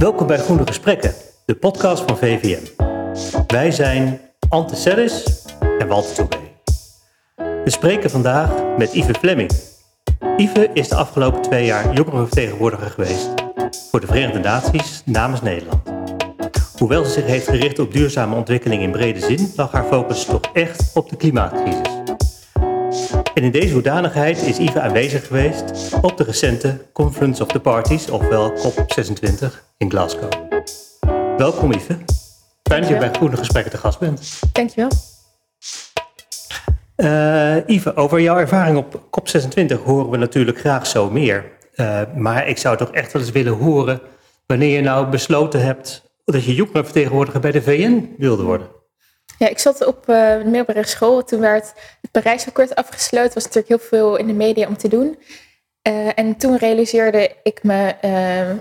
Welkom bij Groene Gesprekken, de podcast van VVM. Wij zijn Ante Sellis en Walter Toebé. We spreken vandaag met Yves Fleming. Yves is de afgelopen twee jaar jongerenvertegenwoordiger geweest voor de Verenigde Naties namens Nederland. Hoewel ze zich heeft gericht op duurzame ontwikkeling in brede zin, lag haar focus toch echt op de klimaatcrisis. En in deze hoedanigheid is Yves aanwezig geweest op de recente Conference of the Parties, ofwel COP26 in Glasgow. Welkom Yves. Fijn dat je bij Groene Gesprekken te gast bent. Dankjewel. Uh, Yves, over jouw ervaring op COP26 horen we natuurlijk graag zo meer. Uh, maar ik zou toch echt wel eens willen horen wanneer je nou besloten hebt dat je jongerenvertegenwoordiger bij de VN wilde worden. Ja, ik zat op uh, de middelbare school. Toen werd het Parijsakkoord afgesloten. was natuurlijk heel veel in de media om te doen. Uh, en toen realiseerde ik me uh,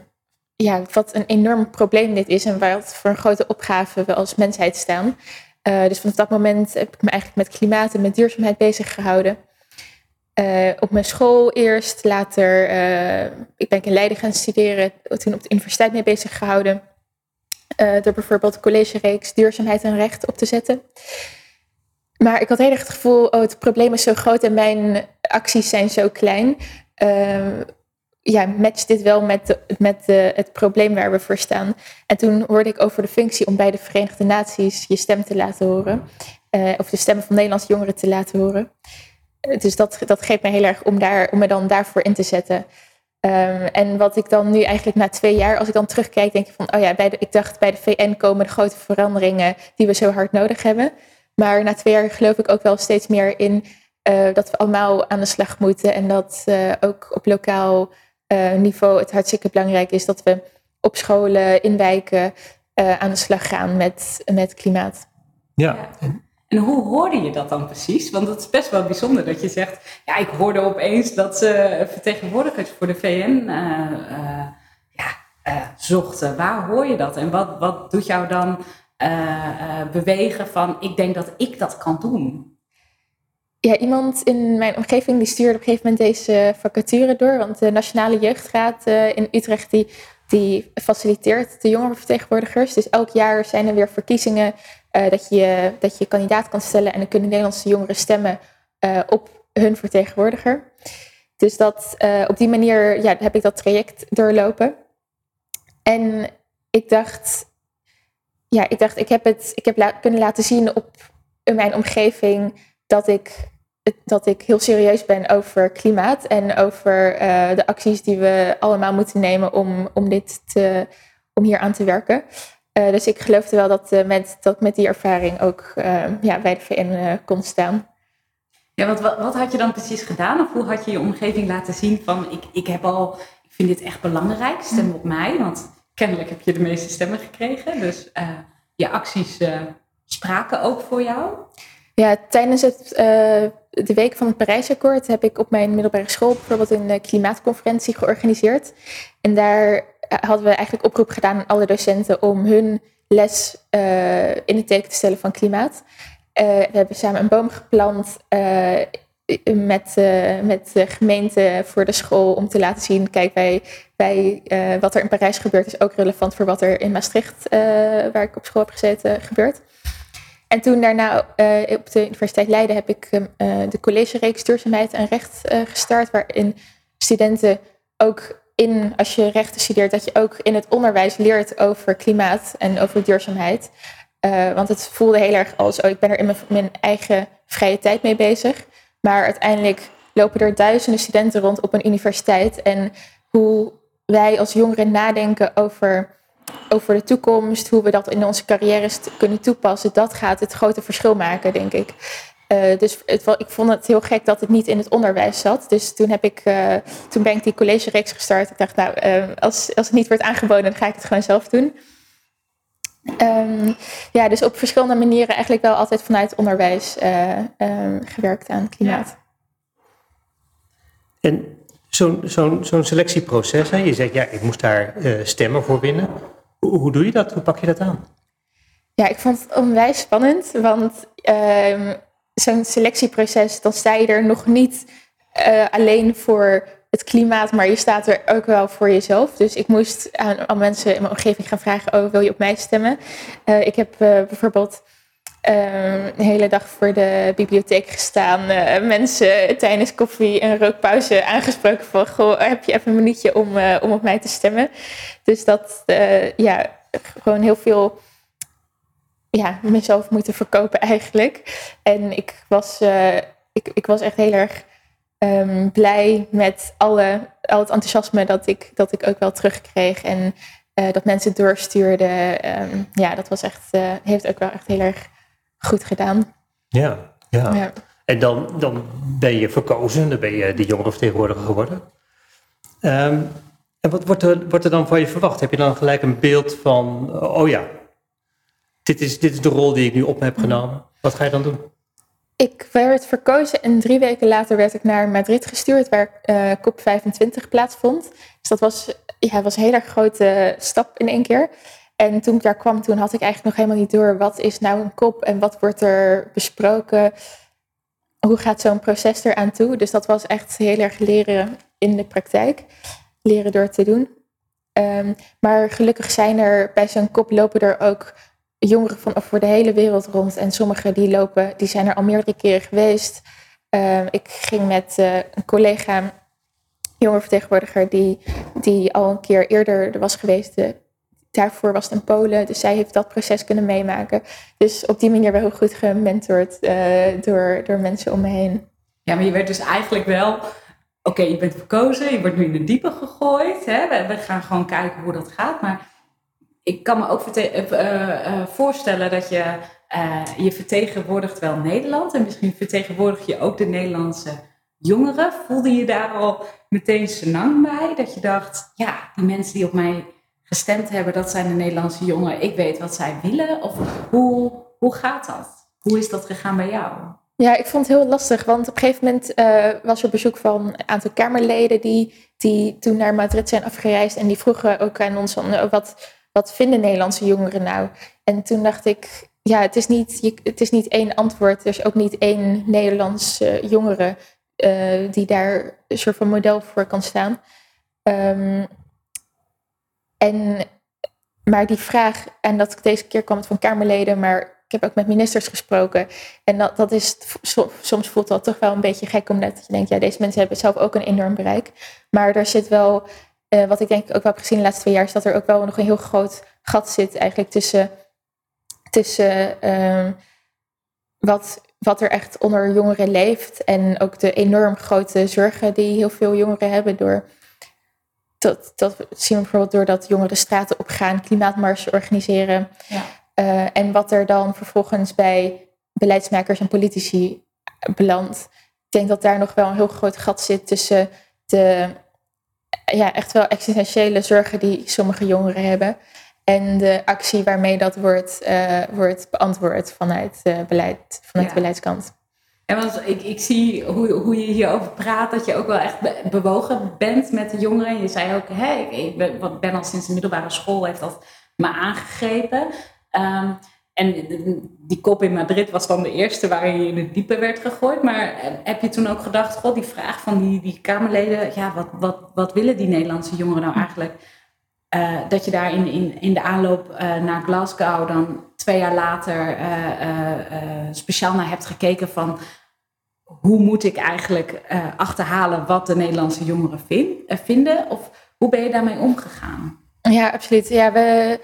ja, wat een enorm probleem dit is. En wat voor een grote opgave we als mensheid staan. dus vanaf dat moment heb ik me eigenlijk met klimaat en met duurzaamheid bezig gehouden. op mijn school eerst, later ik ben in Leiden gaan studeren. Toen op de universiteit mee bezig gehouden. Uh, door bijvoorbeeld college-reeks duurzaamheid en recht op te zetten. Maar ik had heel erg het gevoel, oh, het probleem is zo groot en mijn acties zijn zo klein. Uh, ja, matcht dit wel met, de, met de, het probleem waar we voor staan. En toen hoorde ik over de functie om bij de Verenigde Naties je stem te laten horen. Uh, of de stemmen van Nederlandse jongeren te laten horen. dus dat, dat geeft mij heel erg om, daar, om me dan daarvoor in te zetten. Um, en wat ik dan nu eigenlijk na twee jaar, als ik dan terugkijk, denk ik van, oh ja, bij de, ik dacht bij de VN komen de grote veranderingen die we zo hard nodig hebben. Maar na twee jaar geloof ik ook wel steeds meer in uh, dat we allemaal aan de slag moeten. En dat uh, ook op lokaal uh, niveau het hartstikke belangrijk is dat we op scholen, in wijken aan de slag gaan met, met klimaat. Ja. ja. En hoe hoorde je dat dan precies? Want het is best wel bijzonder dat je zegt, ja, ik hoorde opeens dat ze vertegenwoordigers voor de VN uh, uh, ja, uh, zochten. Waar hoor je dat? En wat, wat doet jou dan bewegen van, ik denk dat ik dat kan doen? Ja, iemand in mijn omgeving die stuurde op een gegeven moment deze vacature door. Want de Nationale Jeugdraad in Utrecht die, die faciliteert de jongerenvertegenwoordigers. Dus elk jaar zijn er weer verkiezingen uh, dat, je, dat je kandidaat kan stellen en dan kunnen Nederlandse jongeren stemmen uh, op hun vertegenwoordiger. Dus dat, uh, op die manier ja, heb ik dat traject doorlopen. En ik dacht, ja, ik dacht, ik heb het ik heb kunnen laten zien op in mijn omgeving dat ik, dat ik heel serieus ben over klimaat en over de acties die we allemaal moeten nemen om, om, dit te, om hier aan te werken. Uh, dus ik geloofde wel dat, uh, met, dat met die ervaring ook uh, ja, bij de VN kon staan. Ja, want wat, wat, had je dan precies gedaan? Of hoe had je je omgeving laten zien van ik, ik heb al, ik vind dit echt belangrijk, stem op mij. Want kennelijk heb je de meeste stemmen gekregen. Dus je acties spraken ook voor jou. Ja, tijdens het, de week van het Parijsakkoord heb ik op mijn middelbare school bijvoorbeeld een klimaatconferentie georganiseerd. En daar hadden we eigenlijk oproep gedaan aan alle docenten om hun les uh, in het teken te stellen van klimaat. Uh, we hebben samen een boom geplant met, met de gemeente voor de school om te laten zien, kijk, wij, wij, wat er in Parijs gebeurt is ook relevant voor wat er in Maastricht, waar ik op school heb gezeten, gebeurt. En toen daarna op de Universiteit Leiden heb ik de college-reeks duurzaamheid en recht gestart, waarin studenten ook in, als je rechten studeert, dat je ook in het onderwijs leert over klimaat en over duurzaamheid. Uh, want het voelde heel erg als, oh, ik ben er in mijn, mijn, eigen vrije tijd mee bezig. Maar uiteindelijk lopen er duizenden studenten rond op een universiteit. En hoe wij als jongeren nadenken over, over de toekomst, hoe we dat in onze carrières kunnen toepassen, dat gaat het grote verschil maken, denk ik. Uh, dus het, ik vond het heel gek dat het niet in het onderwijs zat. Dus toen, heb ik, uh, toen ben ik die college-reeks gestart. Ik dacht, nou, uh, als, als het niet wordt aangeboden, dan ga ik het gewoon zelf doen. Um, ja, dus op verschillende manieren eigenlijk wel altijd vanuit onderwijs um, gewerkt aan klimaat. Ja. En zo'n zo'n zo'n selectieproces, hè? je zegt, ja, ik moest daar stemmen voor winnen. Hoe, hoe, doe je dat? Hoe pak je dat aan? Ja, ik vond het onwijs spannend, want um, zo'n selectieproces, dan sta je er nog niet uh, alleen voor het klimaat, maar je staat er ook wel voor jezelf. Dus ik moest aan, aan mensen in mijn omgeving gaan vragen, oh, wil je op mij stemmen? Uh, ik heb uh, bijvoorbeeld uh, een hele dag voor de bibliotheek gestaan. mensen tijdens koffie en rookpauze aangesproken van, goh, heb je even een minuutje om, om op mij te stemmen? Dus dat, ja, gewoon heel veel ja, mezelf moeten verkopen eigenlijk. En ik was, ik, ik was echt heel erg um, blij met alle, al het enthousiasme dat ik, dat ik ook wel terugkreeg. En uh, dat mensen doorstuurden. Um, ja, dat was echt, uh, heeft ook wel echt heel erg goed gedaan. Ja, ja. ja. En dan, dan ben je verkozen, dan ben je de jongerenvertegenwoordiger geworden. Um, en wat wordt er, wordt er dan van je verwacht? Heb je dan gelijk een beeld van, oh ja, dit is, dit is de rol die ik nu op me heb genomen. Wat ga je dan doen? Ik werd verkozen en drie weken later werd ik naar Madrid gestuurd, waar uh, COP25 plaatsvond. Dus dat was, ja, was een hele grote stap in één keer. En toen ik daar kwam, toen had ik eigenlijk nog helemaal niet door wat is nou een kop en wat wordt er besproken. Hoe gaat zo'n proces eraan toe? Dus dat was echt heel erg leren in de praktijk. Leren door te doen. Um, maar gelukkig zijn er bij zo'n kop lopen er ook jongeren van over de hele wereld rond. En sommigen die lopen, die zijn er al meerdere keren geweest. Uh, ik ging met uh, een collega, jongerenvertegenwoordiger, die, die al een keer eerder er was geweest. De, daarvoor was het in Polen, dus zij heeft dat proces kunnen meemaken. Dus op die manier wel heel goed gementord uh, door, door mensen om me heen. Ja, maar je werd dus eigenlijk wel oké, je bent verkozen, je wordt nu in de diepe gegooid. Hè? We, we, gaan gewoon kijken hoe dat gaat. Maar ik kan me ook uh, voorstellen dat je, je vertegenwoordigt wel Nederland en misschien vertegenwoordig je ook de Nederlandse jongeren. Voelde je daar al meteen senang bij? Dat je dacht, ja, die mensen die op mij gestemd hebben, dat zijn de Nederlandse jongeren. Ik weet wat zij willen. Of hoe, hoe gaat dat? Hoe is dat gegaan bij jou? Ja, ik vond het heel lastig, want op een gegeven moment uh, was er bezoek van een aantal Kamerleden die, die toen naar Madrid zijn afgereisd en die vroegen ook aan ons wat, wat vinden Nederlandse jongeren nou? En toen dacht ik, ja, het is niet, het is niet één antwoord. Er is ook niet één Nederlandse jongere uh, die daar een soort van model voor kan staan. Um, en, maar die vraag, en dat deze keer kwam het van Kamerleden, maar ik heb ook met ministers gesproken. En dat, dat is, soms voelt dat toch wel een beetje gek, omdat je denkt, ja, deze mensen hebben zelf ook een enorm bereik. Maar er zit wel uh, wat ik denk ook wel heb gezien de laatste twee jaar, is dat er ook wel nog een heel groot gat zit eigenlijk tussen, tussen uh, wat, wat er echt onder jongeren leeft en ook de enorm grote zorgen die heel veel jongeren hebben door. Dat, dat zien we bijvoorbeeld doordat jongeren straten opgaan, klimaatmarsen organiseren. Ja. Uh, en wat er dan vervolgens bij beleidsmakers en politici belandt. Ik denk dat daar nog wel een heel groot gat zit tussen de ja, echt wel existentiële zorgen die sommige jongeren hebben. En de actie waarmee dat wordt, uh, wordt beantwoord vanuit, uh, beleid, vanuit ja. de beleidskant. En want ik, ik zie hoe, hoe je hierover praat, dat je ook wel echt bewogen bent met de jongeren. Je zei ook, hey, ik ben, ben al sinds de middelbare school, heeft dat me aangegrepen. Um, en die kop in Madrid was dan de eerste waarin je in het diepe werd gegooid. Maar eh, heb je toen ook gedacht, god, die vraag van die, die Kamerleden, ja, wat, wat, wat willen die Nederlandse jongeren nou eigenlijk? Uh, dat je daar in, in, in de aanloop uh, naar Glasgow dan twee jaar later speciaal naar hebt gekeken van hoe moet ik eigenlijk achterhalen wat de Nederlandse jongeren vind, vinden? Of hoe ben je daarmee omgegaan? Ja, absoluut. Ja, we,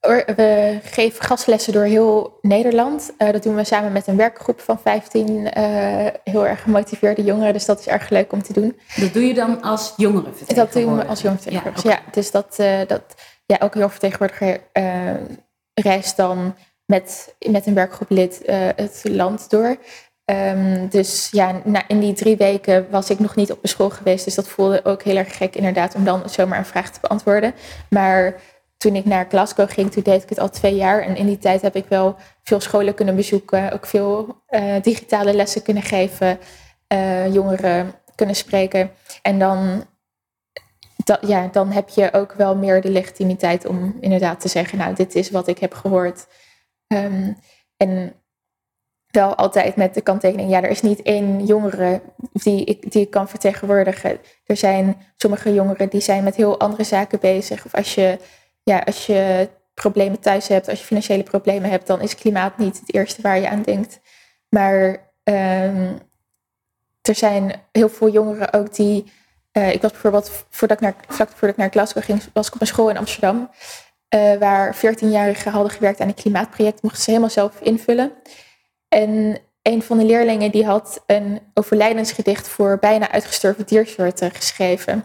we geven gastlessen door heel Nederland. Uh, dat doen we samen met een werkgroep van 15 uh, heel erg gemotiveerde jongeren. Dus dat is erg leuk om te doen. Dat doe je dan als jongerenvertegenwoordiger? Dat doen we als jongerenvertegenwoordiger. Ja, ja, dus dat, uh, dat ja, elke jongerenvertegenwoordiger reist dan met, met een werkgroep lid het land door. Um, dus ja, na, in die drie weken was ik nog niet op de school geweest. Dus dat voelde ook heel erg gek inderdaad om dan zomaar een vraag te beantwoorden. Maar toen ik naar Glasgow ging, toen deed ik het al twee jaar. En in die tijd heb ik wel veel scholen kunnen bezoeken, ook veel uh, digitale lessen kunnen geven, uh, jongeren kunnen spreken. En dan, dat, ja, dan heb je ook wel meer de legitimiteit om inderdaad te zeggen, nou, dit is wat ik heb gehoord. Um, en wel altijd met de kanttekening, ja, er is niet één jongere die die ik kan vertegenwoordigen. Er zijn sommige jongeren die zijn met heel andere zaken bezig. Of als je, ja, als je problemen thuis hebt, als je financiële problemen hebt, dan is klimaat niet het eerste waar je aan denkt. Maar ehm, er zijn heel veel jongeren ook die. Uh, ik was bijvoorbeeld, voordat ik naar, vlak voordat ik naar Glasgow ging, was ik op een school in Amsterdam. Uh, waar 14-jarigen hadden gewerkt aan een klimaatproject, mochten ze helemaal zelf invullen. En een van de leerlingen die had een overlijdensgedicht voor bijna uitgestorven diersoorten geschreven.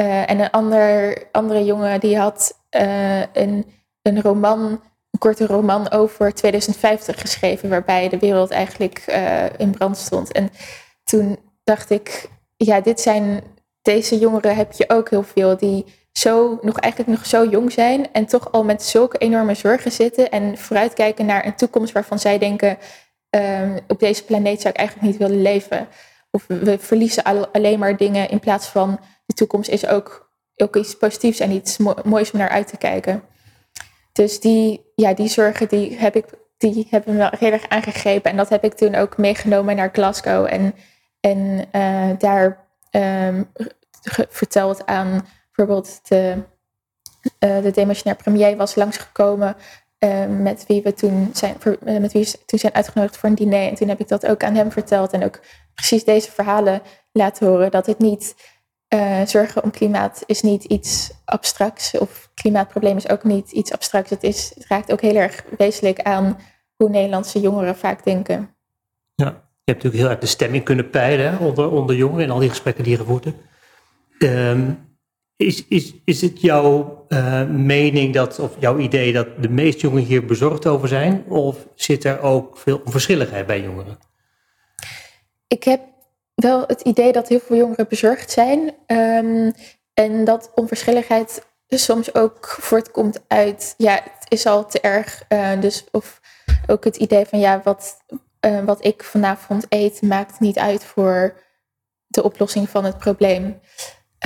Uh, en een ander, andere jongen die had uh, een, een roman, een korte roman over 2050 geschreven, waarbij de wereld eigenlijk uh, in brand stond. En toen dacht ik, ja, dit zijn, deze jongeren heb je ook heel veel die zo, nog eigenlijk nog zo jong zijn en toch al met zulke enorme zorgen zitten en vooruitkijken naar een toekomst waarvan zij denken, um, op deze planeet zou ik eigenlijk niet willen leven. Of we verliezen alleen maar dingen in plaats van toekomst is ook, ook iets positiefs en iets moois om naar uit te kijken. Dus die, ja, die zorgen die heb ik, die hebben me wel heel erg aangegrepen. En dat heb ik toen ook meegenomen naar Glasgow. En, en uh, daar um, verteld aan bijvoorbeeld de, uh, de demissionair premier was langsgekomen. Uh, met wie we toen zijn, met wie we toen zijn uitgenodigd voor een diner. En toen heb ik dat ook aan hem verteld. En ook precies deze verhalen laten horen. Dat het niet uh, zorgen om klimaat is niet iets abstracts. Of klimaatprobleem is ook niet iets abstracts. Het, is, het raakt ook heel erg wezenlijk aan hoe Nederlandse jongeren vaak denken. Ja, je hebt natuurlijk heel erg de stemming kunnen peilen onder, onder jongeren in al die gesprekken die gevoerd. Um, is, is, is het jouw uh, mening dat, of jouw idee dat de meeste jongeren hier bezorgd over zijn? Of zit er ook veel onverschilligheid bij jongeren? Ik heb wel het idee dat heel veel jongeren bezorgd zijn. Um, en dat onverschilligheid soms ook voortkomt uit, ja, het is al te erg. Uh, dus, of ook het idee van, ja, wat, uh, wat ik vanavond eet maakt niet uit voor de oplossing van het probleem.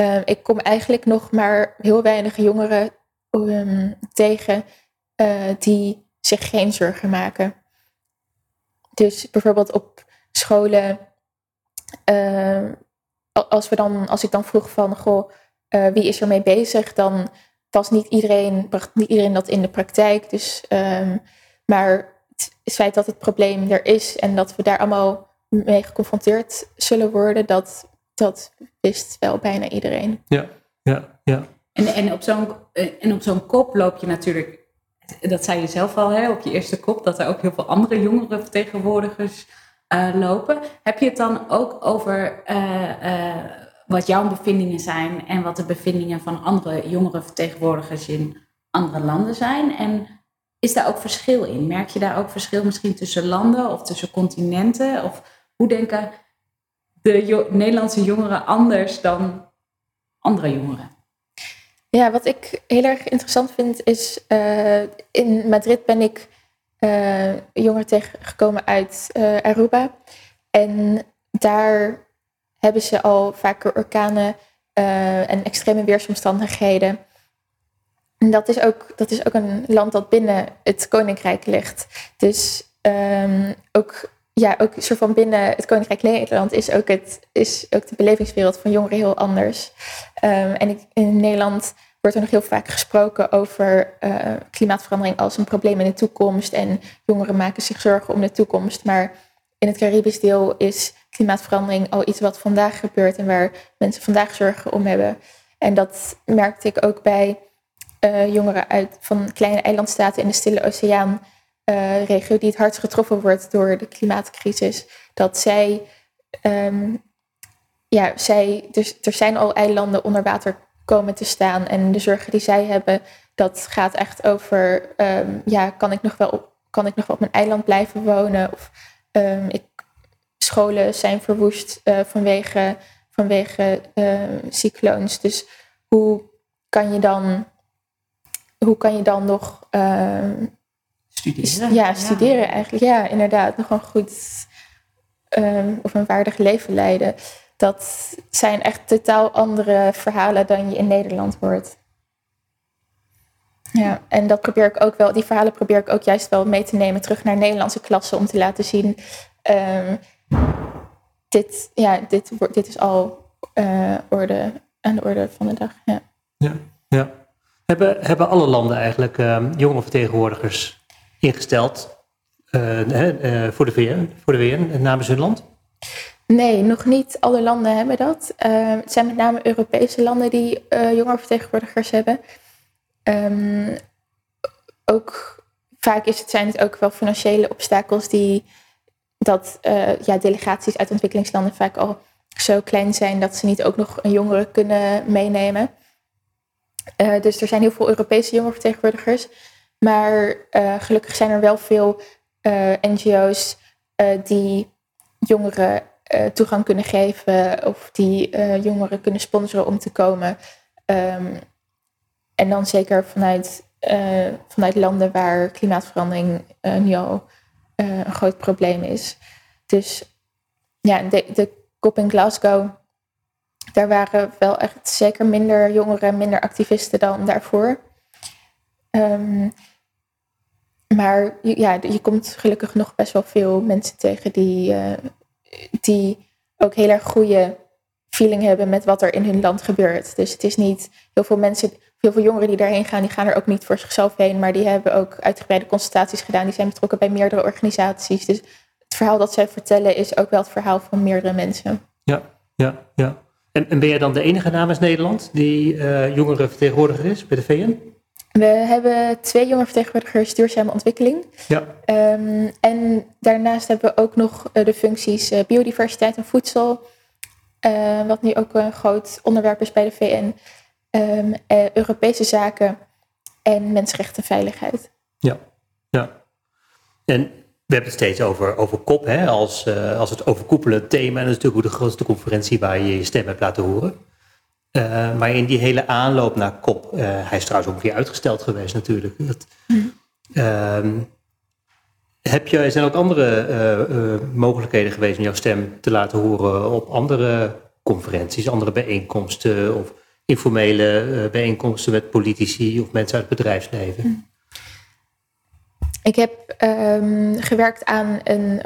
Uh, ik kom eigenlijk nog maar heel weinig jongeren um, tegen die zich geen zorgen maken. Dus bijvoorbeeld op scholen uh, als, we dan, als ik dan vroeg van, goh, uh, wie is er mee bezig? Dan was niet iedereen, bracht niet iedereen dat in de praktijk. Dus, um, maar het feit dat het probleem er is en dat we daar allemaal mee geconfronteerd zullen worden, dat, dat wist wel bijna iedereen. Ja, ja, ja. En, en op zo'n en op zo'n kop loop je natuurlijk, dat zei je zelf al hè, op je eerste kop, dat er ook heel veel andere jongere vertegenwoordigers uh, lopen. Heb je het dan ook over uh, uh, wat jouw bevindingen zijn en wat de bevindingen van andere jongere vertegenwoordigers in andere landen zijn? En is daar ook verschil in? Merk je daar ook verschil misschien tussen landen of tussen continenten? Of hoe denken de Nederlandse jongeren anders dan andere jongeren? Ja, wat ik heel erg interessant vind is, in Madrid ben ik jongeren tegengekomen uit uh, Aruba. En daar hebben ze al vaker orkanen uh, en extreme weersomstandigheden. En dat is, ook, dat is ook een land dat binnen het koninkrijk ligt. Dus um, ook, ja, ook soort van binnen het koninkrijk Nederland is ook, het, is ook de belevingswereld van jongeren heel anders. Um, en ik, in Nederland wordt er nog heel vaak gesproken over uh, klimaatverandering als een probleem in de toekomst. En jongeren maken zich zorgen om de toekomst. Maar in het Caribisch deel is klimaatverandering al iets wat vandaag gebeurt en waar mensen vandaag zorgen om hebben. En dat merkte ik ook bij uh, jongeren uit van kleine eilandstaten in de Stille Oceaan. Uh, regio die het hardst getroffen wordt door de klimaatcrisis. Dat zij, um, ja, zij, dus er zijn al eilanden onder water komen te staan. En de zorgen die zij hebben, dat gaat echt over, um, ja, kan ik nog wel op, kan ik nog wel op mijn eiland blijven wonen? Of um, ik, scholen zijn verwoest uh, vanwege, vanwege uh, cyclones. Dus hoe kan je dan, hoe kan je dan nog uh, studeren? Ja, studeren ja. eigenlijk. Ja, inderdaad. Nog een goed of een waardig leven leiden dat zijn echt totaal andere verhalen dan je in Nederland hoort. Ja, en dat probeer ik ook wel, die verhalen probeer ik ook juist wel mee te nemen terug naar Nederlandse klassen om te laten zien. Um, dit, ja, dit, dit is al uh, orde, aan de orde van de dag. Ja, ja. ja. Hebben, hebben alle landen eigenlijk uh, jonge vertegenwoordigers ingesteld uh, voor, de VN, voor de VN namens hun land? Nee, nog niet alle landen hebben dat. het zijn met name Europese landen die jonge vertegenwoordigers hebben. Um, ook vaak is het, zijn het ook wel financiële obstakels die dat uh, ja, delegaties uit ontwikkelingslanden vaak al zo klein zijn dat ze niet ook nog een jongere kunnen meenemen. Uh, dus er zijn heel veel Europese jongerenvertegenwoordigers. Maar uh, gelukkig zijn er wel veel NGO's die jongeren toegang kunnen geven of die jongeren kunnen sponsoren om te komen. Um, en dan zeker vanuit, uh, vanuit landen waar klimaatverandering nu al een groot probleem is. Dus ja, de, de COP in Glasgow, daar waren wel echt zeker minder jongeren, minder activisten dan daarvoor. Um, maar ja, je komt gelukkig nog best wel veel mensen tegen die, die ook heel erg goede feeling hebben met wat er in hun land gebeurt. Dus het is niet heel veel mensen heel veel jongeren die daarheen gaan, die gaan er ook niet voor zichzelf heen, maar die hebben ook uitgebreide consultaties gedaan. Die zijn betrokken bij meerdere organisaties. Dus het verhaal dat zij vertellen is ook wel het verhaal van meerdere mensen. Ja, ja, ja. En, en ben jij dan de enige namens Nederland die uh, jongerenvertegenwoordiger is bij de VN? We hebben twee jongerenvertegenwoordigers duurzame ontwikkeling. Ja. Um, en daarnaast hebben we ook nog uh, de functies uh, biodiversiteit en voedsel. wat nu ook een groot onderwerp is bij de VN um, uh, Europese zaken en mensenrechten en veiligheid. Ja, ja. En we hebben het steeds over, over kop hè, als, uh, als het overkoepelende thema. En dat is natuurlijk ook de grootste conferentie waar je je stem hebt laten horen. Uh, maar in die hele aanloop naar kop, hij is trouwens ook keer uitgesteld geweest natuurlijk. Dat, um, heb je, zijn ook andere mogelijkheden geweest om jouw stem te laten horen op andere conferenties, andere bijeenkomsten of informele bijeenkomsten met politici of mensen uit het bedrijfsleven? Hm. Ik heb um, gewerkt aan een,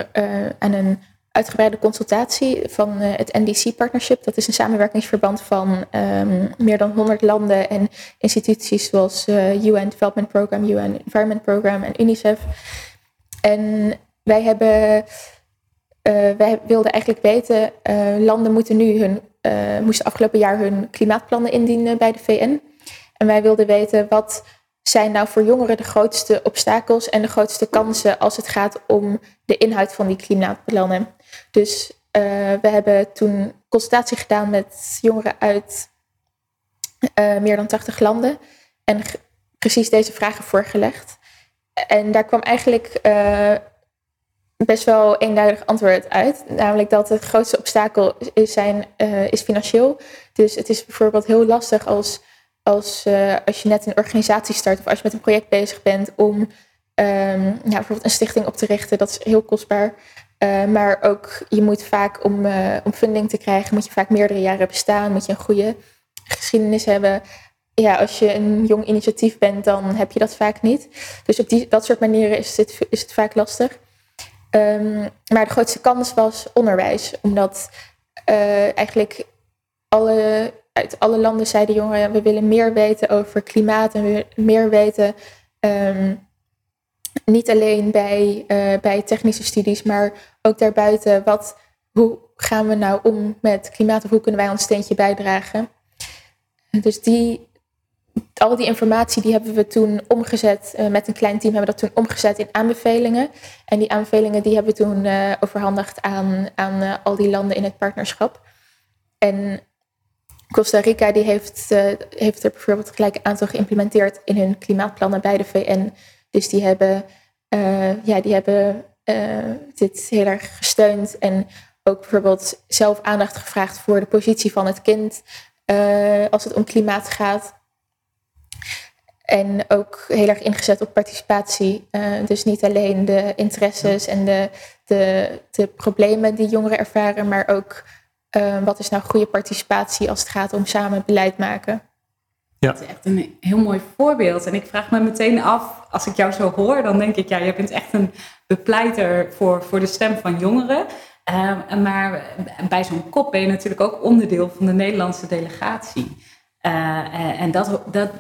aan een uitgebreide consultatie van uh, het NDC-partnership. Dat is een samenwerkingsverband van um, meer dan 100 landen en instituties zoals UN Development Program, UN Environment Program en UNICEF. En wij hebben wij wilden eigenlijk weten, landen moeten nu hun uh, moesten afgelopen jaar hun klimaatplannen indienen bij de VN. En wij wilden weten wat zijn nou voor jongeren de grootste obstakels en de grootste kansen als het gaat om de inhoud van die klimaatplannen. Dus uh, we hebben toen consultatie gedaan met jongeren uit uh, meer dan 80 landen en precies deze vragen voorgelegd. En daar kwam eigenlijk best wel eenduidig antwoord uit. Namelijk dat het grootste obstakel is, zijn, is financieel. Dus het is bijvoorbeeld heel lastig als, als, als je net een organisatie start of als je met een project bezig bent om um, ja, bijvoorbeeld een stichting op te richten. Dat is heel kostbaar. Uh, maar ook je moet vaak om, om funding te krijgen, moet je vaak meerdere jaren bestaan, moet je een goede geschiedenis hebben. Ja, als je een jong initiatief bent, dan heb je dat vaak niet. Dus op die, dat soort manieren is het, is het vaak lastig. Um, maar de grootste kans was onderwijs, omdat uh, eigenlijk alle, uit alle landen zeiden jongeren, we willen meer weten over klimaat en we meer weten, um, niet alleen bij, uh, bij technische studies, maar ook daarbuiten, wat, hoe gaan we nou om met klimaat of hoe kunnen wij ons steentje bijdragen. Dus die, al die informatie die hebben we toen omgezet, uh, met een klein team hebben we dat toen omgezet in aanbevelingen. En die aanbevelingen die hebben we toen uh, overhandigd aan, aan al die landen in het partnerschap. En Costa Rica die heeft, heeft er bijvoorbeeld gelijk een aantal geïmplementeerd in hun klimaatplannen bij de VN. Dus die hebben, ja, die hebben dit heel erg gesteund en ook bijvoorbeeld zelf aandacht gevraagd voor de positie van het kind als het om klimaat gaat. En ook heel erg ingezet op participatie. Dus niet alleen de interesses en de, de, de, problemen die jongeren ervaren, maar ook wat is nou goede participatie als het gaat om samen beleid maken. Ja. Dat is echt een heel mooi voorbeeld. En ik vraag me meteen af, als ik jou zo hoor, dan denk ik, ja, je bent echt een bepleiter voor, voor de stem van jongeren. Uh, maar bij zo'n kop ben je natuurlijk ook onderdeel van de Nederlandse delegatie. Uh, en dat, dat,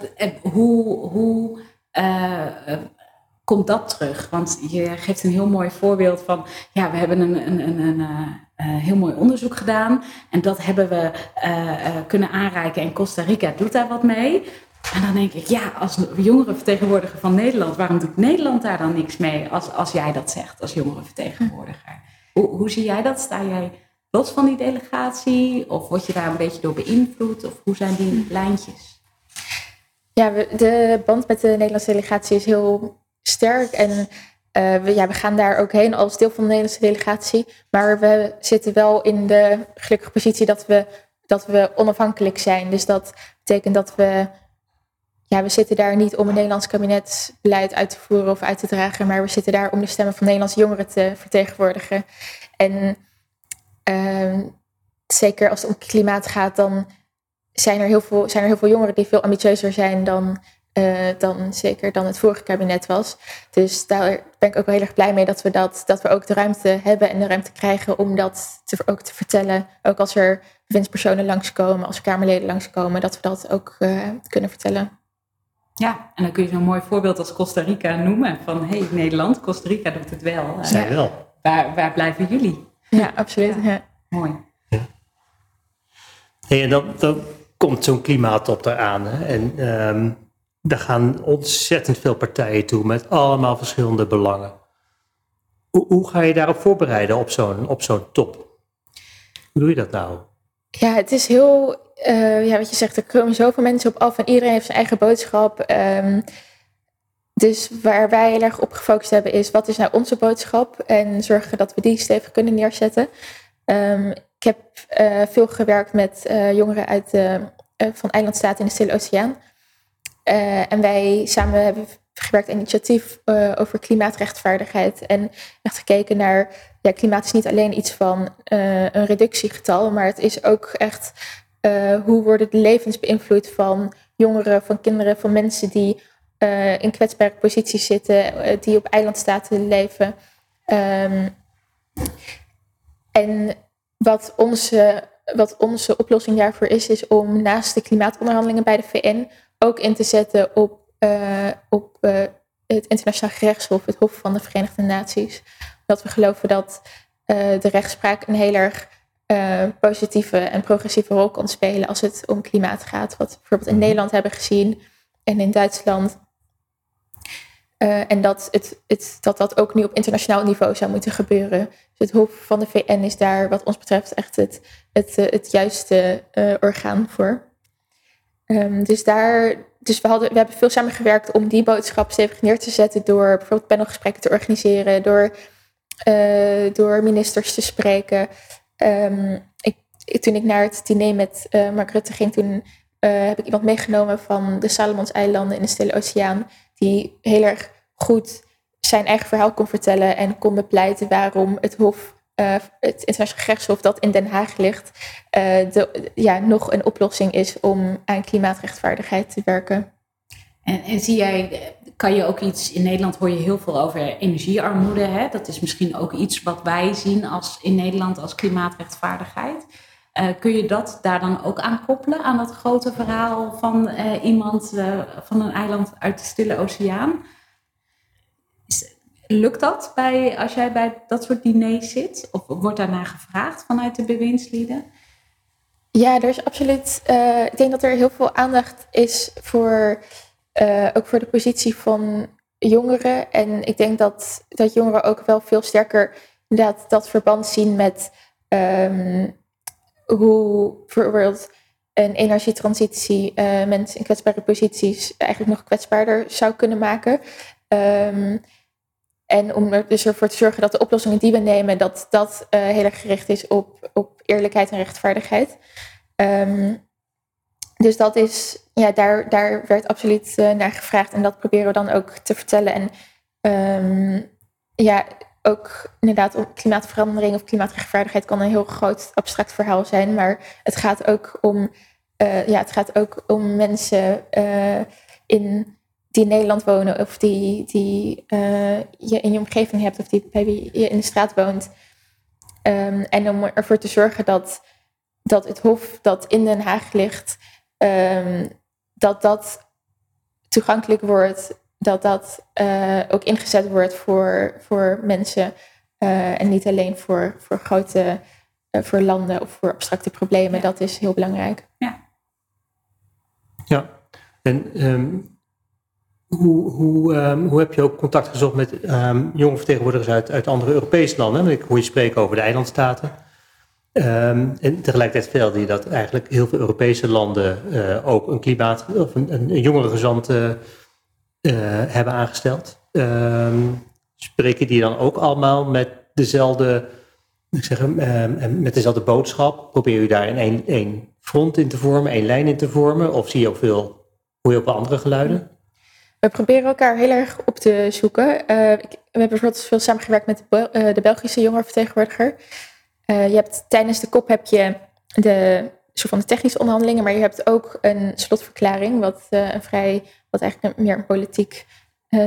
hoe, hoe uh, komt dat terug? Want je geeft een heel mooi voorbeeld van, ja, we hebben een, een, een, een heel mooi onderzoek gedaan en dat hebben we kunnen aanreiken en Costa Rica doet daar wat mee. En dan denk ik, ja, als jongerenvertegenwoordiger van Nederland, waarom doet Nederland daar dan niks mee als, als jij dat zegt als jongerenvertegenwoordiger? Hoe, hoe zie jij dat? Sta jij los van die delegatie? Of word je daar een beetje door beïnvloed? Of hoe zijn die lijntjes? Ja, de band met de Nederlandse delegatie is heel sterk. En uh, we, ja, we gaan daar ook heen als deel van de Nederlandse delegatie. Maar we zitten wel in de gelukkige positie dat we, dat we onafhankelijk zijn. Dus dat betekent dat we ja, we zitten daar niet om een Nederlands kabinetsbeleid uit te voeren of uit te dragen, maar we zitten daar om de stemmen van Nederlandse jongeren te vertegenwoordigen. En uh, zeker als het om klimaat gaat, dan zijn er heel veel, zijn er heel veel jongeren die veel ambitieuzer zijn dan, uh, dan zeker dan het vorige kabinet was. Dus daar ben ik ook wel heel erg blij mee dat we, dat, dat we ook de ruimte hebben en de ruimte krijgen om dat te, ook te vertellen. Ook als er bewindspersonen langskomen, als er Kamerleden langskomen, dat we dat ook uh, kunnen vertellen. Ja, en dan kun je zo'n mooi voorbeeld als Costa Rica noemen. Van hé, hey, Nederland, Costa Rica doet het wel. Zij wel. Waar, waar blijven jullie? Ja, absoluut. Ja. Mooi. Ja. Hey, en dan, dan komt zo'n klimaatop eraan. Hè? En um, daar gaan ontzettend veel partijen toe met allemaal verschillende belangen. Hoe, ga je daarop voorbereiden op zo'n op zo'n top? Hoe doe je dat nou? Ja, het is heel uh, ja, wat je zegt, er komen zoveel mensen op af en iedereen heeft zijn eigen boodschap. Um, dus waar wij heel erg op gefocust hebben is, wat is nou onze boodschap? En zorgen dat we die stevig kunnen neerzetten. Um, ik heb uh, veel gewerkt met uh, jongeren uit van eilandstaten in de Stille Oceaan. En wij samen hebben gewerkt aan initiatief over klimaatrechtvaardigheid. En echt gekeken naar, ja, klimaat is niet alleen iets van een reductiegetal, maar het is ook echt uh, hoe worden de levens beïnvloed van jongeren, van kinderen, van mensen die uh, in kwetsbare posities zitten, uh, die op eilandstaten leven. Um, en wat onze, wat onze oplossing daarvoor is, is om naast de klimaatonderhandelingen bij de VN ook in te zetten op, op het internationaal gerechtshof, het Hof van de Verenigde Naties. Dat we geloven dat de rechtspraak een heel erg positieve en progressieve rol kan spelen als het om klimaat gaat. Wat we bijvoorbeeld in mhm. Nederland hebben gezien en in Duitsland. Uh, en dat, het, het, dat dat ook nu op internationaal niveau zou moeten gebeuren. Dus het Hof van de VN is daar wat ons betreft echt het, het, het juiste orgaan voor. Um, dus daar, dus we, hadden, we hebben veel samengewerkt om die boodschap stevig neer te zetten door bijvoorbeeld panelgesprekken te organiseren, door, door ministers te spreken. Um, ik, toen ik naar het diner met uh, Mark Rutte ging, toen uh, heb ik iemand meegenomen van de Salomonseilanden in de Stille Oceaan, die heel erg goed zijn eigen verhaal kon vertellen en kon bepleiten waarom het Hof, uh, het Internationaal Gerechtshof dat in Den Haag ligt, de, ja, nog een oplossing is om aan klimaatrechtvaardigheid te werken. En, en zie jij kan je ook iets, in Nederland hoor je heel veel over energiearmoede. Hè? Dat is misschien ook iets wat wij zien als, in Nederland als klimaatrechtvaardigheid. Uh, kun je dat daar dan ook aan koppelen, aan dat grote verhaal van iemand van een eiland uit de Stille Oceaan? Lukt dat bij, als jij bij dat soort diners zit? Of wordt daarnaar gevraagd vanuit de bewindslieden? Ja, er is absoluut. ik denk dat er heel veel aandacht is voor uh, ook voor de positie van jongeren. En ik denk dat, dat jongeren ook wel veel sterker dat, dat verband zien met um, hoe bijvoorbeeld een energietransitie uh, mensen in kwetsbare posities eigenlijk nog kwetsbaarder zou kunnen maken. Um, en om er dus ervoor te zorgen dat de oplossingen die we nemen, dat dat uh, heel erg gericht is op, op eerlijkheid en rechtvaardigheid. Um, dus dat is, ja, daar, daar werd absoluut uh, naar gevraagd en dat proberen we dan ook te vertellen. En um, ja, ook inderdaad klimaatverandering of klimaatrechtvaardigheid kan een heel groot abstract verhaal zijn, maar het gaat ook om eh, ja, het gaat ook om mensen eh, in, die in Nederland wonen of die, die eh, je in je omgeving hebt of die bij wie je in de straat woont. Ehm, en om ervoor te zorgen dat, dat het Hof dat in Den Haag ligt, ehm, dat dat toegankelijk wordt, dat dat ook ingezet wordt voor, voor mensen en niet alleen voor, voor grote voor landen of voor abstracte problemen. Dat is heel belangrijk. Ja. Ja, en ehm, hoe, hoe, ehm, hoe heb je ook contact gezocht met um, jonge vertegenwoordigers uit, uit andere Europese landen? Ik hoor je spreken over de eilandstaten. en tegelijkertijd vertelde je dat eigenlijk heel veel Europese landen uh, ook een klimaat of een, een jongere gezant uh, hebben aangesteld. spreken die dan ook allemaal met dezelfde, ik zeg, met dezelfde boodschap? Probeer je daar één, één front in te vormen, één lijn in te vormen? Of zie je ook veel, hoor je ook wel andere geluiden? We proberen elkaar heel erg op te zoeken. Uh, we hebben bijvoorbeeld veel samengewerkt met de, uh, de Belgische jongerenvertegenwoordiger. Uh, je hebt, tijdens de kop heb je de soort van de technische onderhandelingen, maar je hebt ook een slotverklaring, wat een vrij, wat eigenlijk meer een politiek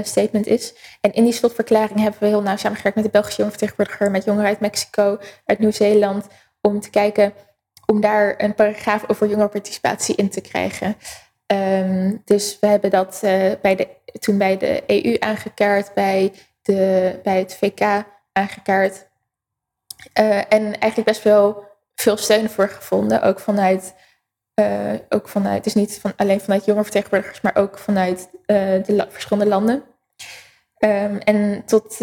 statement is. En in die slotverklaring hebben we heel nauw samengewerkt met de Belgische jongerenvertegenwoordiger, met jongeren uit Mexico, uit Nieuw-Zeeland, om te kijken om daar een paragraaf over jongerenparticipatie in te krijgen. Um, dus we hebben dat uh, bij de, toen bij de EU aangekaart, bij, de, bij het VK aangekaart. Uh, en eigenlijk best wel veel steun voor gevonden, ook vanuit, uh, ook vanuit dus niet van, alleen vanuit jongerenvertegenwoordigers, maar ook vanuit de verschillende landen. Um, en tot,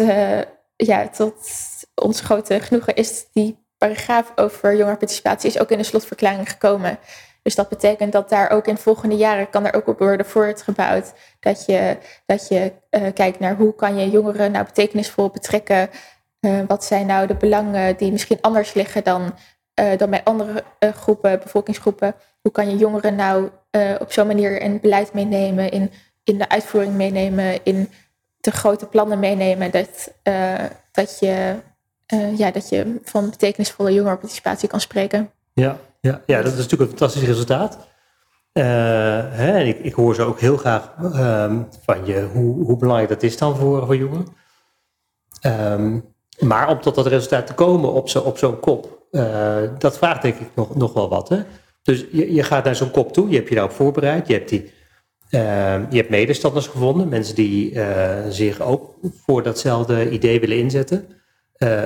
ja, tot ons grote genoegen is die paragraaf over jongerenparticipatie is ook in de slotverklaring gekomen. Dus dat betekent dat daar ook in volgende jaren kan er ook op worden voortgebouwd. Dat je, dat je uh, kijkt naar hoe kan je jongeren nou betekenisvol betrekken. Uh, wat zijn nou de belangen die misschien anders liggen dan, uh, dan bij andere groepen, bevolkingsgroepen. Hoe kan je jongeren nou op zo'n manier in beleid meenemen, in, in de uitvoering meenemen, in de grote plannen meenemen. Dat, dat je ja, dat je van betekenisvolle jongerenparticipatie kan spreken. Ja, ja, ja, dat is natuurlijk een fantastisch resultaat. Uh, hè, ik, ik, hoor ze ook heel graag um, van je hoe, hoe, belangrijk dat is dan voor, voor jongeren. Um, maar om tot dat resultaat te komen op zo'n op zo'n kop, uh, dat vraagt denk ik nog, nog wel wat. Hè? Dus je, je gaat naar zo'n kop toe, je hebt je daarop voorbereid, je hebt, die, uh, je hebt medestanders gevonden, mensen die zich ook voor datzelfde idee willen inzetten.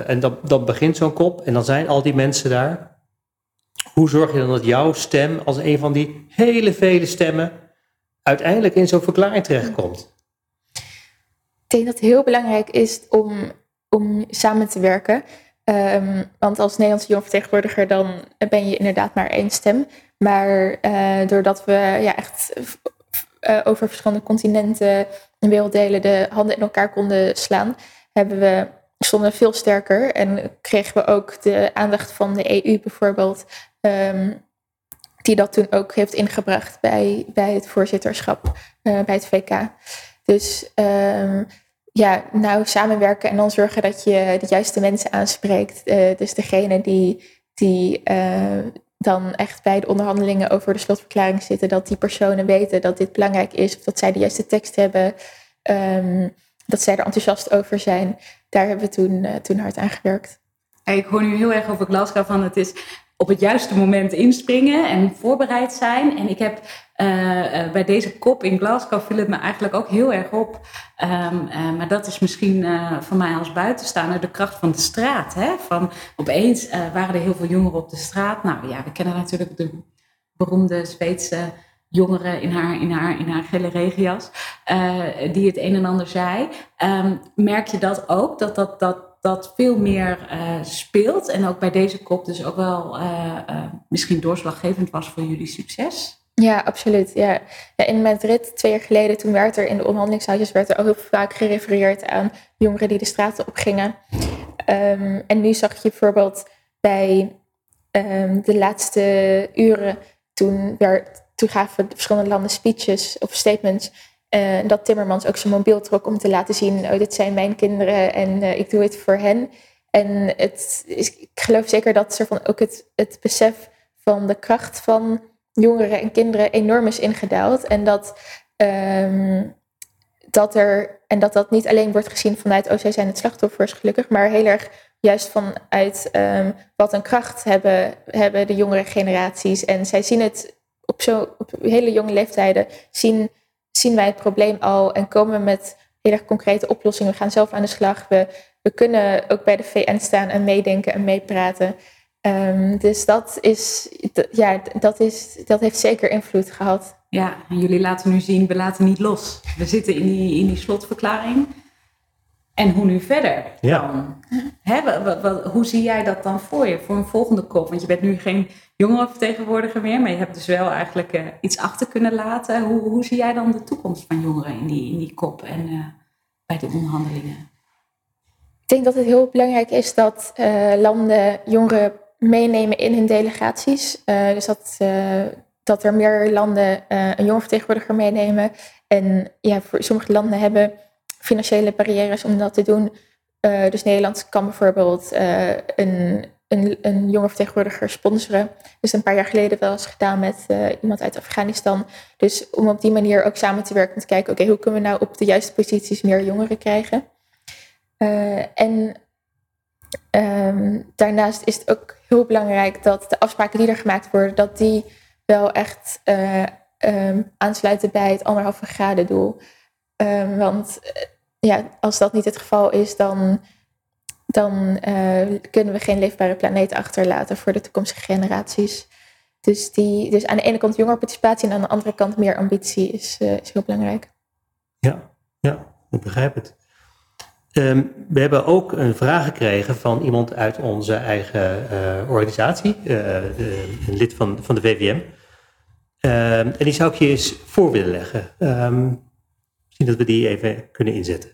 En dan, dan begint zo'n kop en dan zijn al die mensen daar. Hoe zorg je dan dat jouw stem als een van die hele vele stemmen uiteindelijk in zo'n verklaring terechtkomt? Ik denk dat het heel belangrijk is om, om samen te werken. Um, want als Nederlandse jongvertegenwoordiger dan ben je inderdaad maar één stem. Maar uh, doordat we ja, echt uh, over verschillende continenten en werelddelen de handen in elkaar konden slaan, hebben we stonden veel sterker en kregen we ook de aandacht van de EU bijvoorbeeld, um, die dat toen ook heeft ingebracht bij, bij het voorzitterschap, uh, bij het VK. Dus um, ja, nou samenwerken en dan zorgen dat je de juiste mensen aanspreekt. Uh, dus degene die, die uh, dan echt bij de onderhandelingen over de slotverklaring zitten, dat die personen weten dat dit belangrijk is, of dat zij de juiste tekst hebben, um, dat zij er enthousiast over zijn daar hebben we toen, uh, toen hard aan gewerkt. Ik hoor nu heel erg over Glasgow van het is op het juiste moment inspringen en voorbereid zijn. En ik heb uh, uh, bij deze kop in Glasgow viel het me eigenlijk ook heel erg op. Uh, maar dat is misschien voor mij als buitenstaander de kracht van de straat. Hè? Van opeens waren er heel veel jongeren op de straat. Nou ja, we kennen natuurlijk de beroemde Zweedse jongeren in haar, in haar, in haar gele regenjas, uh, die het een en ander zei. Um, merk je dat ook, dat dat, dat, dat veel meer uh, speelt en ook bij deze kop dus ook wel uh, misschien doorslaggevend was voor jullie succes? Ja, absoluut. Ja. ja. in Madrid twee jaar geleden, toen werd er in de onderhandelingshuisjes werd er ook heel vaak gerefereerd aan jongeren die de straten opgingen. Um, en nu zag je bijvoorbeeld bij um, de laatste uren, toen werd toen gaven verschillende landen speeches of statements. Uh, dat Timmermans ook zijn mobiel trok om te laten zien, oh, dit zijn mijn kinderen en uh, ik doe het voor hen. En het is, ik geloof zeker dat er van ook het, het besef van de kracht van jongeren en kinderen enorm is ingedaald. En dat, ehm, dat er, en dat dat niet alleen wordt gezien vanuit, oh zij zijn het slachtoffers gelukkig, maar heel erg juist vanuit um, wat een kracht hebben, hebben de jongere generaties. En zij zien het op, zo, op hele jonge leeftijden, zien, zien wij het probleem al en komen we met heel erg concrete oplossingen. We gaan zelf aan de slag. We, we kunnen ook bij de VN staan en meedenken en meepraten. Um, dus dat, is, ja, dat, is, dat heeft zeker invloed gehad. Ja, en jullie laten nu zien, we laten niet los. We zitten in die, in die slotverklaring. En hoe nu verder? Ja. Hè, wat, wat, hoe zie jij dat dan voor je, voor een volgende kop? Want je bent nu geen jongerenvertegenwoordiger meer, maar je hebt dus wel eigenlijk uh, iets achter kunnen laten. Hoe, hoe zie jij dan de toekomst van jongeren in die, in die kop en uh, bij de onderhandelingen? Ik denk dat het heel belangrijk is dat uh, landen jongeren meenemen in hun delegaties. dus dat, dat er meer landen een jongerenvertegenwoordiger meenemen. En ja, sommige landen hebben financiële barrières om dat te doen. Dus Nederland kan bijvoorbeeld een, een, een jonge vertegenwoordiger sponsoren. Dus een paar jaar geleden wel eens gedaan met uh, iemand uit Afghanistan. Dus om op die manier ook samen te werken en te kijken, oké, hoe kunnen we nou op de juiste posities meer jongeren krijgen? en um, daarnaast is het ook heel belangrijk dat de afspraken die er gemaakt worden, dat die wel echt um, aansluiten bij het anderhalve graden doel. Um, want ja, als dat niet het geval is, dan, dan uh, kunnen we geen leefbare planeet achterlaten voor de toekomstige generaties. Dus, die, dus aan de ene kant jongerenparticipatie en aan de andere kant meer ambitie is, uh, is heel belangrijk. Ja, ja, ik begrijp het. Um, we hebben ook een vraag gekregen van iemand uit onze eigen uh, organisatie, een lid van, van de VVM. Um, en die zou ik je eens voor willen leggen. Um, Misschien dat we die even kunnen inzetten.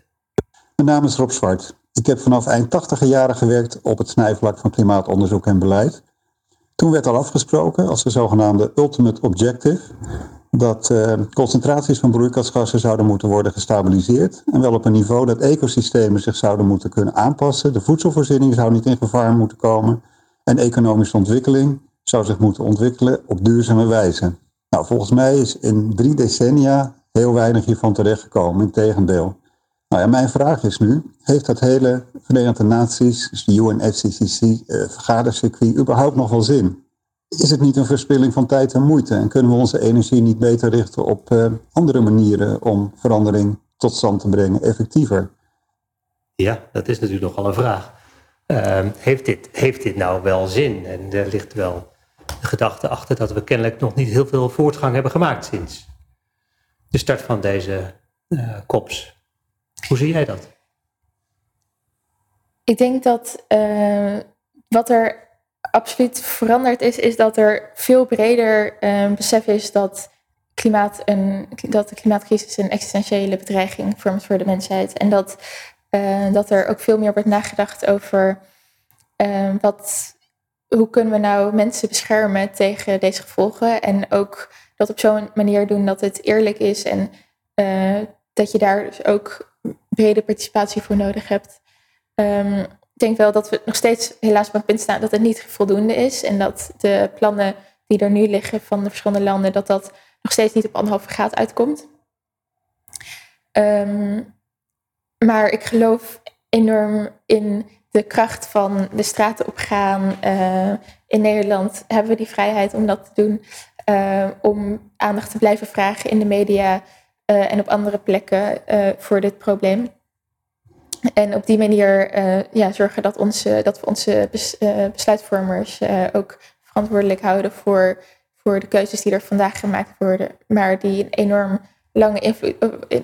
Mijn naam is Rob Zwart. Ik heb vanaf eind tachtiger jaren gewerkt op het snijvlak van klimaatonderzoek en beleid. Toen werd al afgesproken als de zogenaamde ultimate objective dat uh, concentraties van broeikasgassen zouden moeten worden gestabiliseerd en wel op een niveau dat ecosystemen zich zouden moeten kunnen aanpassen, de voedselvoorziening zou niet in gevaar moeten komen en economische ontwikkeling zou zich moeten ontwikkelen op duurzame wijze. Nou, volgens mij is in drie decennia heel weinig hiervan terechtgekomen. Integendeel. Nou mijn vraag is nu, heeft dat hele Verenigde Naties, dus de UNFCCC, uh, vergadercircuit, überhaupt nog wel zin? Is het niet een verspilling van tijd en moeite? En kunnen we onze energie niet beter richten op uh, andere manieren om verandering tot stand te brengen, effectiever? Ja, dat is natuurlijk nogal een vraag. Uh, heeft, dit, heeft dit nou wel zin? En er ligt wel de gedachte achter dat we kennelijk nog niet heel veel voortgang hebben gemaakt sinds de start van deze uh, kops. Hoe zie jij dat? Ik denk dat uh, wat er absoluut veranderd is, is dat er veel breder uh, besef is dat, klimaat een, dat de klimaatcrisis een existentiële bedreiging vormt voor de mensheid. En dat, dat er ook veel meer wordt nagedacht over wat, hoe kunnen we nou mensen beschermen tegen deze gevolgen. En ook dat op zo'n manier doen dat het eerlijk is en dat je daar dus ook brede participatie voor nodig hebt. Um, ik denk wel dat we nog steeds helaas op een punt staan dat het niet voldoende is en dat de plannen die er nu liggen van de verschillende landen, dat dat nog steeds niet op anderhalve graad uitkomt. Um, maar ik geloof enorm in de kracht van de straten opgaan. Uh, in Nederland hebben we die vrijheid om dat te doen. Uh, om aandacht te blijven vragen in de media uh, en op andere plekken uh, voor dit probleem. En op die manier ja, zorgen dat, onze, dat we onze bes, besluitvormers ook verantwoordelijk houden voor, voor de keuzes die er vandaag gemaakt worden, maar die een enorm lange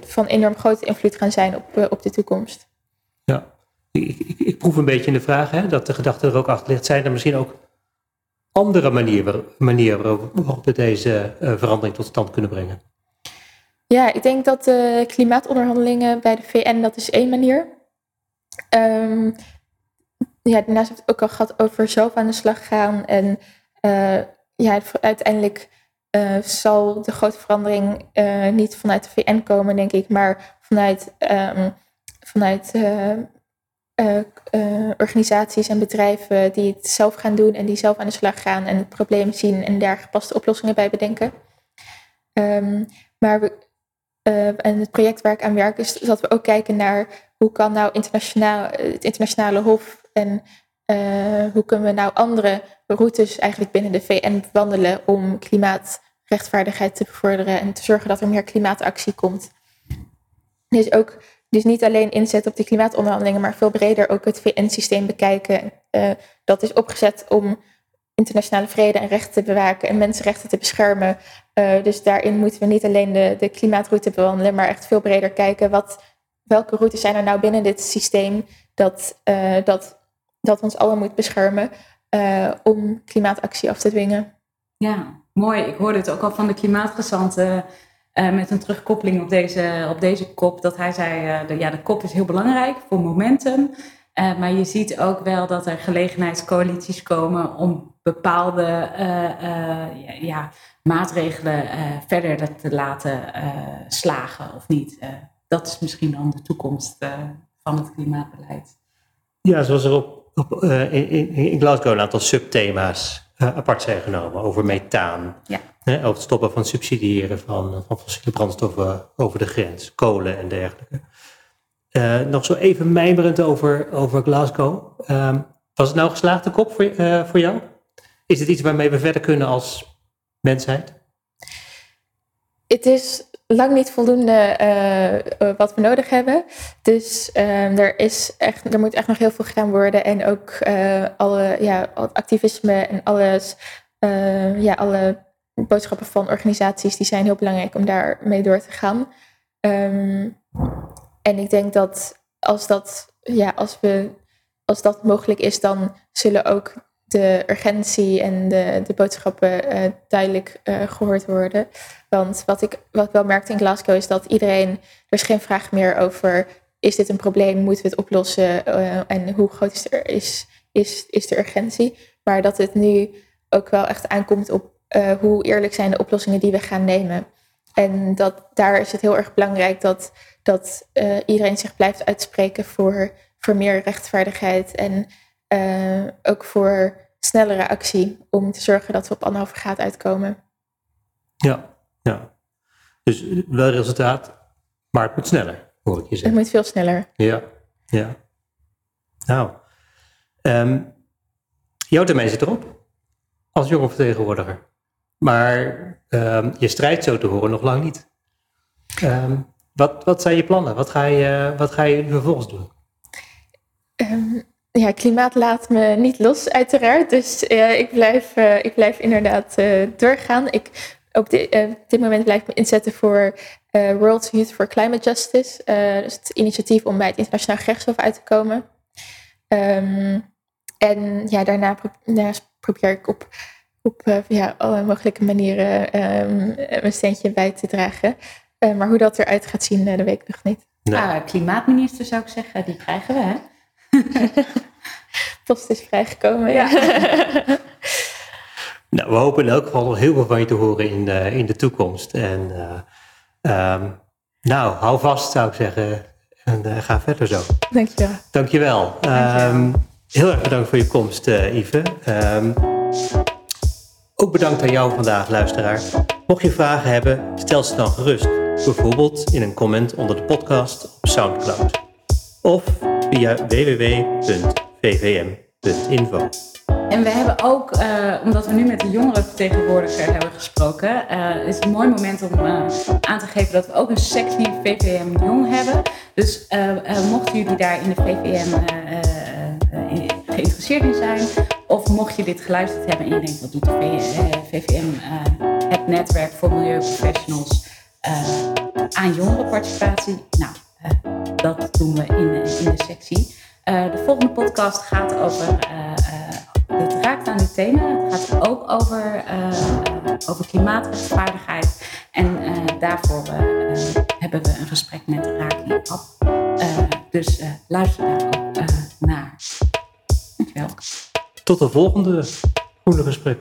van enorm grote invloed gaan zijn op, op de toekomst. Ja, ik, ik, proef een beetje in de vraag hè, dat de gedachte er ook achter ligt. Zijn er misschien ook andere manieren, manieren waarop we deze verandering tot stand kunnen brengen? Ja, ik denk dat de klimaatonderhandelingen bij de VN, dat is één manier. Um, ja, daarnaast ik het ook al gehad over zelf aan de slag gaan. En uh, ja, uiteindelijk uh, zal de grote verandering uh, niet vanuit de VN komen, denk ik, maar vanuit, um, vanuit organisaties en bedrijven die het zelf gaan doen en die zelf aan de slag gaan en het probleem zien en daar gepaste oplossingen bij bedenken. Ehm, maar we, en het project waar ik aan werk is dat we ook kijken naar hoe kan nou internationaal, het internationale hof en hoe kunnen we nou andere routes eigenlijk binnen de VN bewandelen om klimaatrechtvaardigheid te bevorderen en te zorgen dat er meer klimaatactie komt. Dus ook dus niet alleen inzet op die klimaatonderhandelingen, maar veel breder ook het VN-systeem bekijken. Uh, dat is opgezet om internationale vrede en rechten te bewaken en mensenrechten te beschermen. Uh, dus daarin moeten we niet alleen de, de klimaatroute bewandelen, maar echt veel breder kijken. Wat, welke routes zijn er nou binnen dit systeem dat, uh, dat, dat ons allen moet beschermen om klimaatactie af te dwingen? Ja, mooi. Ik hoorde het ook al van de klimaatgezanten uh, met een terugkoppeling op deze, op deze kop, dat hij zei, de, ja, de kop is heel belangrijk voor momentum. Maar je ziet ook wel dat er gelegenheidscoalities komen om bepaalde ja, ja, maatregelen verder te laten slagen of niet. dat is misschien dan de toekomst van het klimaatbeleid. Ja, zoals er op, op in, in Glasgow een aantal subthema's apart zijn genomen over methaan. Ja. Hè, over het stoppen van subsidiëren van, van fossiele brandstoffen over de grens, kolen en dergelijke. Uh, nog zo even mijmerend over, over Glasgow. Uh, was het nou geslaagde kop voor, uh, voor jou? Is het iets waarmee we verder kunnen als mensheid? Het is lang niet voldoende uh, wat we nodig hebben. Dus uh, er, is echt, er moet echt nog heel veel gedaan worden. En ook uh, alle ja, activisme en alles, ja, alle boodschappen van organisaties, die zijn heel belangrijk om daarmee door te gaan. Um, en ik denk dat als dat, ja, als we, als dat mogelijk is, dan zullen ook de urgentie en de, de boodschappen uh, duidelijk uh, gehoord worden. Want wat ik, wat ik wel merkte in Glasgow is dat iedereen, er is geen vraag meer over, is dit een probleem, moeten we het oplossen uh, en hoe groot is de, is, is, is de urgentie. Maar dat het nu ook wel echt aankomt op hoe eerlijk zijn de oplossingen die we gaan nemen. En dat, daar is het heel erg belangrijk dat, dat iedereen zich blijft uitspreken voor, voor meer rechtvaardigheid en ook voor snellere actie om te zorgen dat we op anderhalve graad uitkomen. Ja, ja. Dus wel resultaat, maar het moet sneller, hoor ik je zeggen. Het moet veel sneller. Ja, ja. Nou, um, jouw termijn zit erop als jonge vertegenwoordiger. Maar um, je strijdt zo te horen nog lang niet. Um, wat, wat zijn je plannen? Wat ga je, wat ga je vervolgens doen? Um, ja, klimaat laat me niet los, uiteraard. Dus uh, ik, blijf, uh, ik blijf inderdaad uh, doorgaan. Ik, op, dit, op dit moment blijf ik me inzetten voor World Youth for Climate Justice. dus het initiatief om bij het internationaal gerechtshof uit te komen. en ja, daarna pro probeer ik op op ja, alle mogelijke manieren um, een steentje bij te dragen. Maar hoe dat eruit gaat zien, dat weet ik nog niet. Nee. Ah, klimaatminister zou ik zeggen, die krijgen we hè? Post is vrijgekomen, ja. nou, we hopen in elk geval nog heel veel van je te horen in, in de toekomst. En um, nou, hou vast zou ik zeggen. En ga verder zo. Dankjewel. Dankjewel. Dankjewel. Um, heel erg bedankt voor je komst, Yves. Um, ook bedankt aan jou vandaag, luisteraar. Mocht je vragen hebben, stel ze dan gerust. Bijvoorbeeld in een comment onder de podcast op Soundcloud. Of via www.vvm.info. En we hebben ook, uh, omdat we nu met de jongerenvertegenwoordiger hebben gesproken, uh, is het een mooi moment om uh, aan te geven dat we ook een sectie VVM Jong hebben. Dus mochten jullie daar in de VVM geïnteresseerd in zijn, of mocht je dit geluisterd hebben en je denkt, wat doet de VVM, het netwerk voor milieuprofessionals aan jongerenparticipatie? Nou, dat doen we in, in de sectie. de volgende podcast gaat over het raakt aan dit thema. Het gaat ook over, over klimaatrechtvaardigheid. En daarvoor hebben we een gesprek met Raki Ab. dus luister daar ook naar. Dankjewel. Tot de volgende groene gesprek.